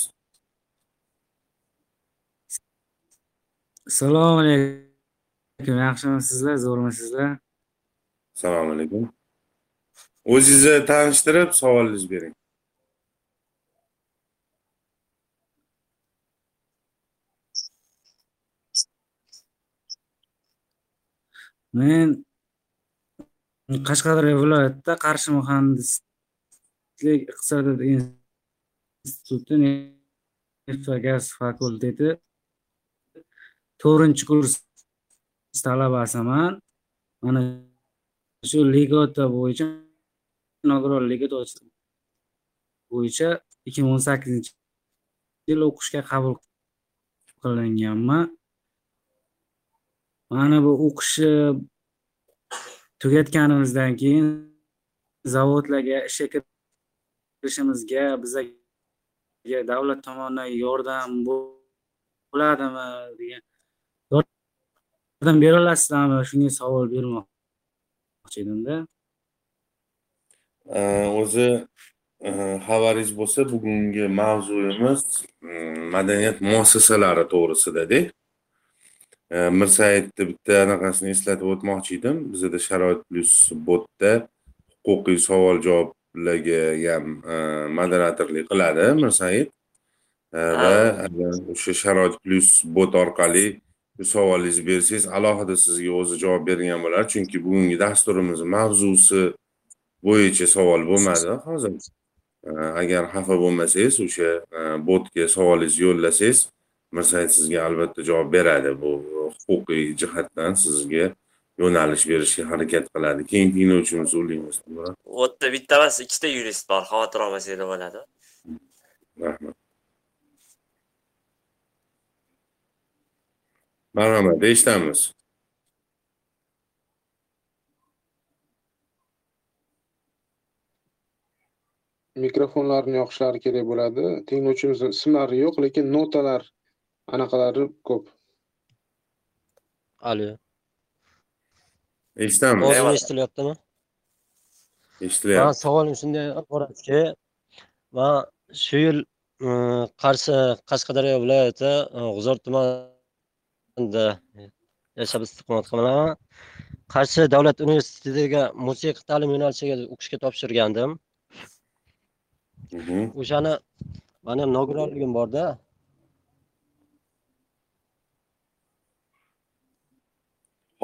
assalomu alaykum. Yaxshimisizlar, zo'rmisizlar? assalomu alaykum o'zingizni tanishtirib savolingizni bering Men Qashqadaryo viloyatida Qarshi muhandislik iqtisodiyot instituti neft va gaz fakulteti to'rtinchi kurs talabasiman. Mana shu ligota bo'yicha nogiron ligota bo'yicha ikki ming o'n sakkizinchi yil o'qishga qabul qilinganman mana bu o'qishni tugatganimizdan keyin zavodlarga ishga kirishimizga bizga davlat tomonidan yordam bo'ladimi degan yordam bera olasizlarmi shunga savol bermoqchi edimda o'zi e, xabaringiz bo'lsa bugungi mavzuyimiz e, madaniyat muassasalari to'g'risidada e, mirsaidni bitta anaqasini eslatib o'tmoqchi edim. Bizada sharoit plyus botda huquqiy savol javob javoblarga ham e, moderatorlik qiladi mirsayit E, va o'sha sharoit plyus bot orqali savolingizni bersangiz alohida sizga o'zi javob bergan bo'ladi chunki bugungi dasturimiz mavzusi bo'yicha savol bo'lmadi. Hozir E, agar xafa bo'lmasangiz o'sha botga savolingizni yo'llasangiz mirsayit sizga albatta javob beradi. Bu huquqiy jihatdan sizga yo'nalish berishga harakat qiladi. Keyin tinglovchimiz o'rlaymiz u yerda bitta emas ikkita yurist bor xavotir olmasanglar bo'ladi rahmat. Marhamat eshitamiz mikrofonlarni yoqishlari kerak bo'ladi. Tinglovchimizni ismlari yo'q lekin notalar anaqalari ko'p. Alo. Ovozim Eyvallah. eshitilyaptimi? Man eshitilyapti savolim shunday iboratki, man shu yil e, Qarshi Qashqadaryo viloyati e, G'uzor tumanida yashab istiqomat qilaman. Qarshi davlat universitetiga musiqa ta'lim yo'nalishiga o'qishga topshirgandim. Mhm. O'shani mani ham nogironligim borda.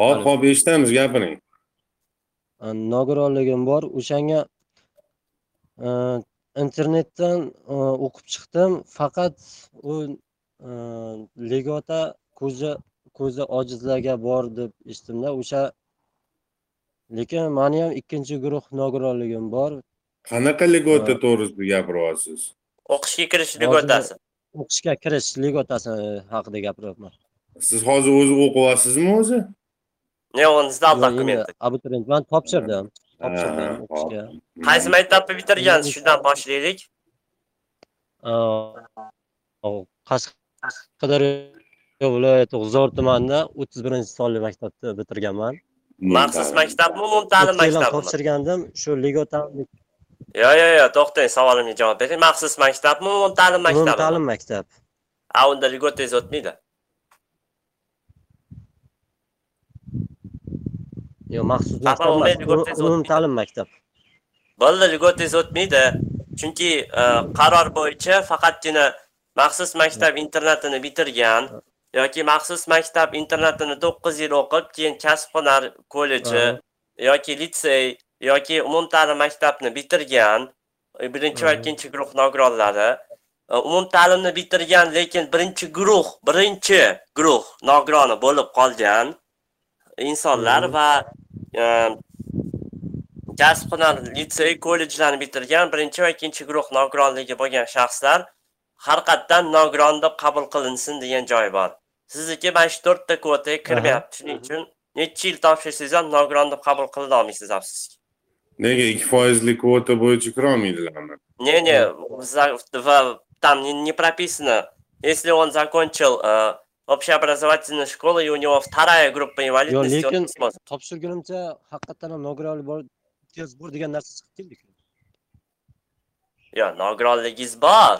Hop hop eshitamiz gapiring Nogironligim bor. O'shanga internetdan o'qib chiqdim. Faqat u legota ko'zi ko'zi ojizlarga bor deb eshitdimda. O'sha lekin mani ham ikkinchi guruh nogironligim bor. qanaqa ligota Ha. to'g'risida gapiryapsiz o'qishga kirish ligotasi O'qishga kirish legotasi haqida gapiryapman. siz hozir o'zi o'qiyapsizmi o'zi Yo'q, endi dokumenты abituriyentman topshirdim. Topshirdim o'qishga. hop. qaysi maktabni bitirgansiz shundan boshlaylik Qashqadaryo viloyati G'uzor tumanida 31 sonli maktabni bitirganman. maxsus maktabmi umumta'lim maktabimi topshirgandim. Shu legotani yo yo yo to'xtang savolimga javob bering maxsus maktabmi umumta'lim maktabimi umumta'lim maktab. a unda ligotangiz o'tmaydi Yo'q, maxsus Ha, maktab. Ligotangiz Umum o'tmaydi. chunki e, qaror bo'yicha faqatgina maxsus maktab internatini bitirgan yoki maxsus maktab internatini to'qqiz yil o'qib keyin kasb hunar kolleji yoki litsey yoki umumta'lim maktabni bitirgan e, birinchi va ikkinchi guruh nogironlari. E, umumta'limni bitirgan lekin birinchi guruh birinchi guruh nogironi bo'lib qolgan insonlar va e, kasb hunar litsey kollejlarni bitirgan birinchi va ikkinchi guruh nogironligi bo'lgan shaxslar har qatdan nogiron deb qabul qilinsin degan joy bor. Sizniki mana shu to'rtta kvotaga kirmayapti shuning uchun necha yil topshirsangiz ham nogiron deb qabul qila olmaysiz afsuski nega ikki foizli kvota bo'yicha kirolmaydilarmi? Не не там не, не прописано если он закончил общеобразовательную школу и у него вторая группа инвалидности он lekin-. Topshirgunimcha haqiqatan ham nogironlik bor, imtiyoz bor degan narsa chiqib keldi. Yo, nogironligingiz bor.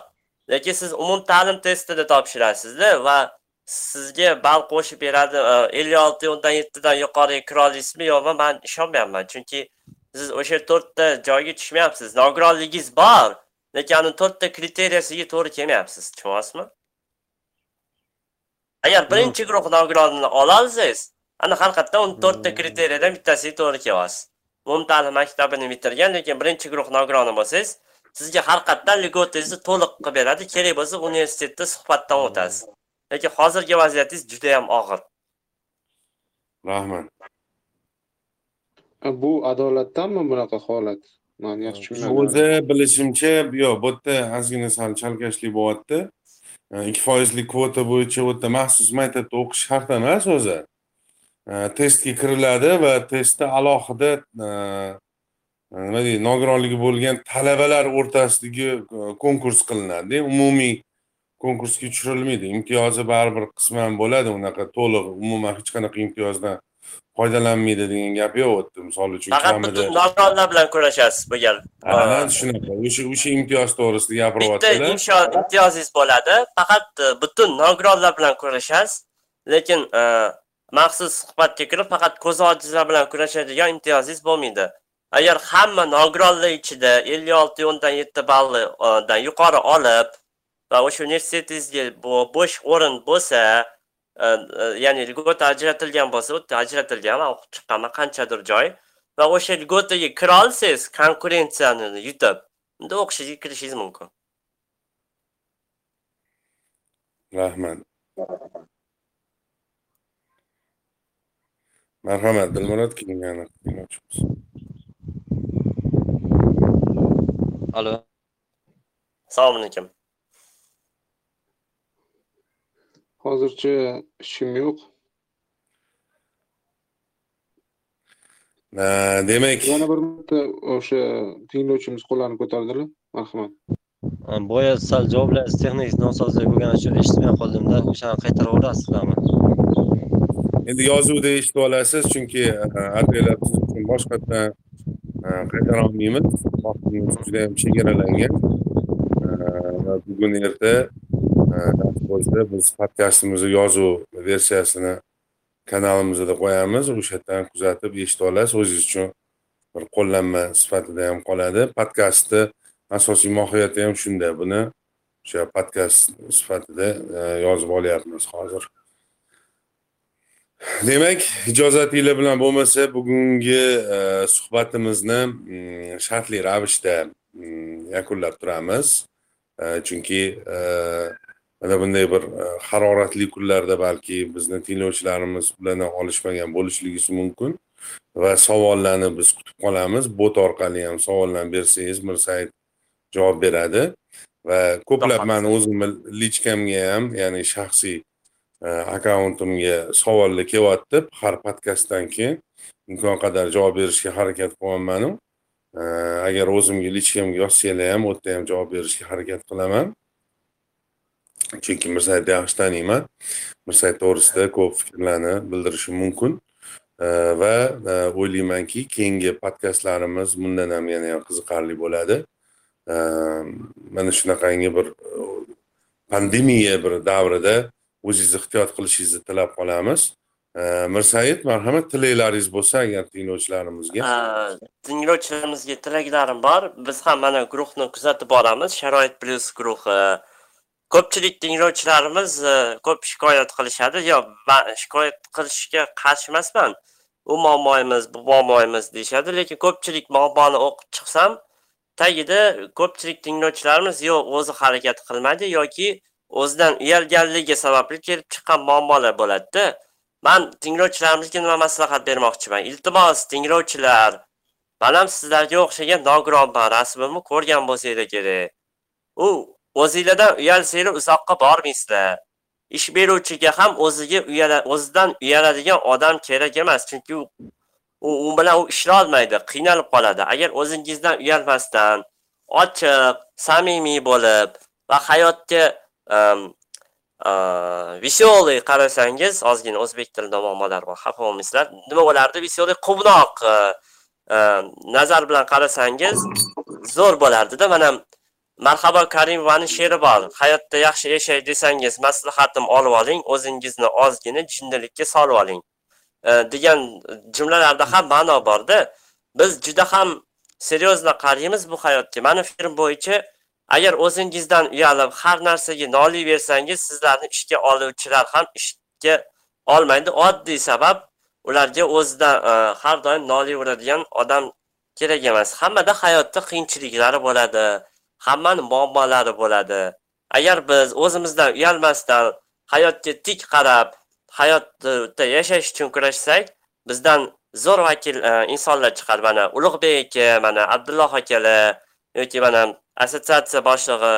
Lekin siz umumta'lim testida topshirasizda va sizga ball qo'shib beradi. e, 56 o'ndan 7 dan yuqoriga kira olasizmi yo'qmi? Men ishonmayapman. Chunki siz o'sha to'rtta joyga tushmayapsiz. Nogironligingiz bor, lekin uni to'rtta kriteriyasiga to'g'ri kelmayapsiz. Tushunyapsizmi? Agar birinchi guruh nogironini ola olsangiz, ana haqiqatdan uni to'rtta kriteriyadan bittasiga to'g'ri kelyapsiz. Umumta'lim maktabini bitirgan, lekin birinchi guruh nogironi bo'lsangiz, sizga har qatdan ligotangizni to'liq qilib beradi kerak bo'lsa universitetda suhbatdan o'tasiz. Lekin hozirgi vaziyatingiz juda ham og'ir. Rahmat. Bu adolatdanmi bunaqa holat? Man yaxshi tushunmadim. o'zi bilishimcha yo'q bu yerda ozgina sal chalkashlik bo'lyapti ikki foizlik kvota bo'yicha u yerda maxsus maktabda o'qish shart emas o'zi testga kiriladi va testda alohida nima deydi nogironligi bo'lgan talabalar o'rtasidagi konkurs qilinadi umumiy konkursga tushirilmaydi. Imtiyozi baribir qisman bo'ladi unaqa to'liq umuman hech qanaqa imtiyozdan foydalanmaydi degan gap yo'q. U yerda misol uchun faqat butun nogironlar bilan kurashasiz bu gal aynan shunaqa o'sha o'sha imtiyoz to'g'risida bitta gapiryaptilar insho imtiyozingiz bo'ladi. Faqat e, butun nogironlar bilan kurashasiz lekin e, maxsus suhbatga kirib faqat ko'zi ojizlar bilan kurashadigan imtiyozingiz bo'lmaydi. Agar hamma nogironlar ichida ellik olti o'ndan yetti ballidan yuqori olib va o'sha universitetingizga bo'sh o'rin bo'lsa ya'ni lьгота ajratilgan bo'lsa u ajratilgan man o'qib chiqqanman qanchadir joy va o'sha lьготаga kira olsangiz konkurensiyani yutib unda o'qishga kirishingiz mumkin rahmat marhamat dilmurod keling yana alo assalomu alaykum hozircha ishim yo'q. Demak yana bir marta o'sha tinglovchimiz qo'llarini ko'tardilar. Marhamat boya sal javoblaringiz texnik nosozlik bo'lgani uchun eshitmay qoldimda o'shani qaytarib yuborasizlarmi? Endi yozuvda eshitib olasiz chunki adliyalar biz uchun boshqatdan qaytara olmaymiz. Vaqtimiz juda yam chegaralangan. Va bugun erta bo'lsa biz podkastimizni yozuv versiyasini kanalimizda qo'yamiz. O'sha yerdan kuzatib eshitib olasiz. O'zingiz uchun bir qo'llanma sifatida ham qoladi. Podkastni asosiy mohiyati ham shunda buni o'sha podkast sifatida e, yozib olyapmiz hozir. Demak ijozatinglar bilan bo'lmasa bugungi e, suhbatimizni mm, shartli ravishda mm, yakunlab turamiz. E, chunki mana bunday bir e, haroratli kunlarda balki bizni tinglovchilarimiz bilan olishmagan bo'lishligi mumkin va savollarni biz kutib qolamiz. Bot orqali ham savollarni bersangiz mirsayid javob beradi. Va ko'plab mani o'zimni lichkamga ham ya'ni shaxsiy e, akkauntimga savollar kelyapti. Har podkastdan keyin imkon qadar javob berishga harakat qilyapmanu E, agar o'zimga lichkamga yozsanglar ham u yerda ham javob berishga harakat qilaman chunki mirsayidni yaxshi taniyman mirsayid to'g'risida ko'p fikrlarni bildirishim mumkin E, va e, o'ylaymanki keyingi podkastlarimiz bundan ham yana ham qiziqarli bo'ladi E, mana shunaqangi bir e, pandemiya bir davrida o'zingizni ehtiyot qilishingizni tilab qolamiz E, mirsayid marhamat tilaklaringiz bo'lsa agar tinglovchilarimizga tinglovchilarimizga tilaklarim bor biz ham mana guruhni kuzatib boramiz sharoit plyus guruhi ko'pchilik tinglovchilarimiz e, ko'p shikoyat qilishadi. Yo man shikoyat qilishga qarshi emasman. U muammoyimiz bu muammoyimiz deyishadi. Lekin ko'pchilik muammoni o'qib chiqsam tagida ko'pchilik tinglovchilarimiz yo o'zi harakat qilmaydi yoki o'zidan uyalganligi sababli kelib chiqqan muammolar bo'ladida. Man tinglovchilarimizga nima maslahat bermoqchiman? Iltimos tinglovchilar man ham sizlarga o'xshagan nogironman rasmimni ko'rgan bo'lsanglar kerak. U o'zinglardan uyalsanglar uzoqqa bormaysizlar. Ish beruvchiga ham o'ziga o'zidan uyaladigan odam kerak emas chunki u u bilan u ishlolmaydi qiynalib qoladi. Agar o'zingizdan uyalmasdan ochiq samimiy bo'lib va hayotga ehm, ehm, веселый qarasangiz ozgina o'zbek tilida muammolar bor xafa bo'lmaysizlar. Nima bo'lardi? Веселый quvnoq ehm, nazar bilan qarasangiz zo'r bo'lardida mana marhabo karimovani she'ri bor. Hayotda yaxshi yashay desangiz maslahatim olib oling o'zingizni ozgina jinnilikka solib oling. E, degan jumlalarda ham ma'no borda biz juda ham seryozno qaraymiz bu hayotga. Mani fikrim bo'yicha agar o'zingizdan uyalib har narsaga noliyversangiz sizlarni ishga oluvchilar ham ishga olmaydi. Oddiy sabab ularga o'zidan e, har doim noliyveradigan odam kerak emas. Hammada hayotda qiyinchiliklari bo'ladi. Hammani muammolari bo'ladi. Agar biz o'zimizdan uyalmasdan hayotga tik qarab hayotda yashash uchun kurashsak bizdan zo'r vakil e, insonlar chiqadi. Mana ulug'bek aka mana abdulloh akalar yoki mana assotsiatsiya boshlig'i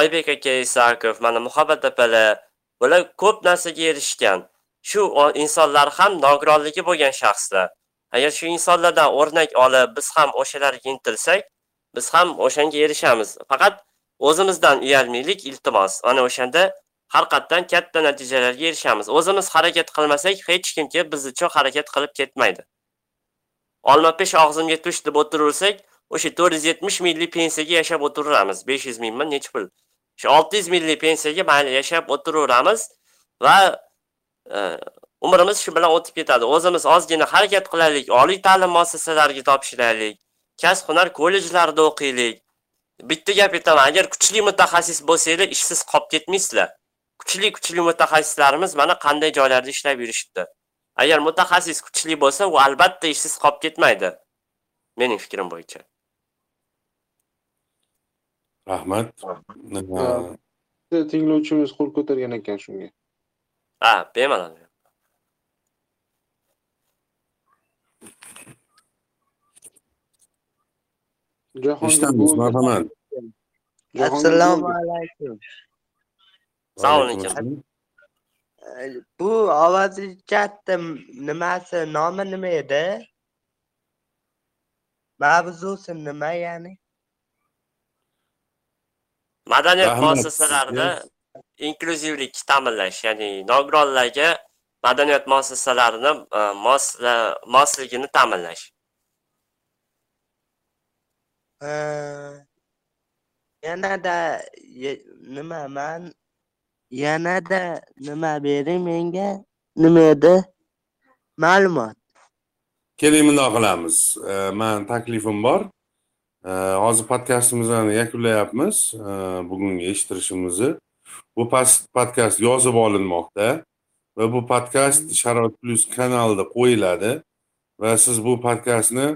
oybek aka isakov mana muhabbat opalar bular ko'p narsaga erishgan. Shu insonlar ham nogironligi bo'lgan shaxslar. Agar shu insonlardan o'rnak olib biz ham o'shalarga intilsak biz ham o'shanga erishamiz. Faqat o'zimizdan uyalmaylik iltimos. Ana o'shanda har qatdan katta natijalarga erishamiz. O'zimiz harakat qilmasak hech kim kelib biz uchun harakat qilib ketmaydi. Olmapesh og'zimga tush deb o'tiraversak o'sha to'rt yuz yetmish minglik pensiyaga yashab o'tiraveramiz besh yuz mingmi nechi pul? Shu olti yuz minglik pensiyaga mayli yashab o'tiraveramiz va e, umrimiz shu bilan o'tib ketadi. O'zimiz ozgina harakat qilaylik oliy ta'lim muassasalariga topshiraylik kasb hunar kollejlarida o'qiylik. Bitta gap aytaman agar kuchli mutaxassis bo'lsanglar ishsiz qolib ketmaysizlar. Kuchli kuchli mutaxassislarimiz mana qanday joylarda ishlab yurishibdi. Agar mutaxassis kuchli bo'lsa u albatta ishsiz qolib ketmaydi. Mening fikrim bo'yicha. Rahmat. Tinglovchimiz qo'l ko'targan ekan shunga. Ha bemalol eshitamiz marhamat assalomu alaykum assalomu alaykum bu ovozi katta nimasi nomi nima edi mavzusi nima ya'ni? Madaniyat muassasalarida inkluzivlik ta'minlash ya'ni nogironlarga madaniyat muassasalarini e, mosligini ta'minlash yanada nima man? Yanada nima bering menga nima edi ma'lumot? Keling bundoq qilamiz man taklifim bor. Hozir podkastimizni yakunlayapmiz. Bugungi eshittirishimizni. Bu podkast yozib olinmoqda va bu podkast sharoit plyus kanalida qo'yiladi va siz bu podkastni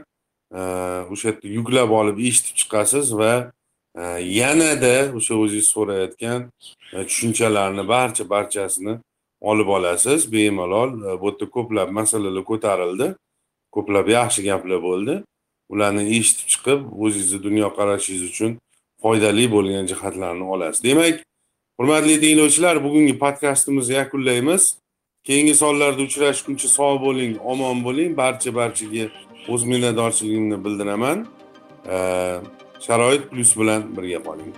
Э, o'sha yerda yuklab olib eshitib chiqasiz va e, yanada o'sha o'zingiz so'rayotgan e, tushunchalarni barcha barchasini olib olasiz. Bemalol e, bu yerda ko'plab masalalar ko'tarildi. Ko'plab yaxshi gaplar bo'ldi. Ularni eshitib chiqib o'zingizni dunyoqarashingiz uchun foydali bo'lgan jihatlarni olasiz. Demak hurmatli tinglovchilar bugungi podkastimizni yakunlaymiz. Keyingi sonlarda uchrashguncha sog' bo'ling omon bo'ling. Barcha barchaga o'z minnatdorchiligimni bildiraman. Sharoit plyus bilan birga qoling.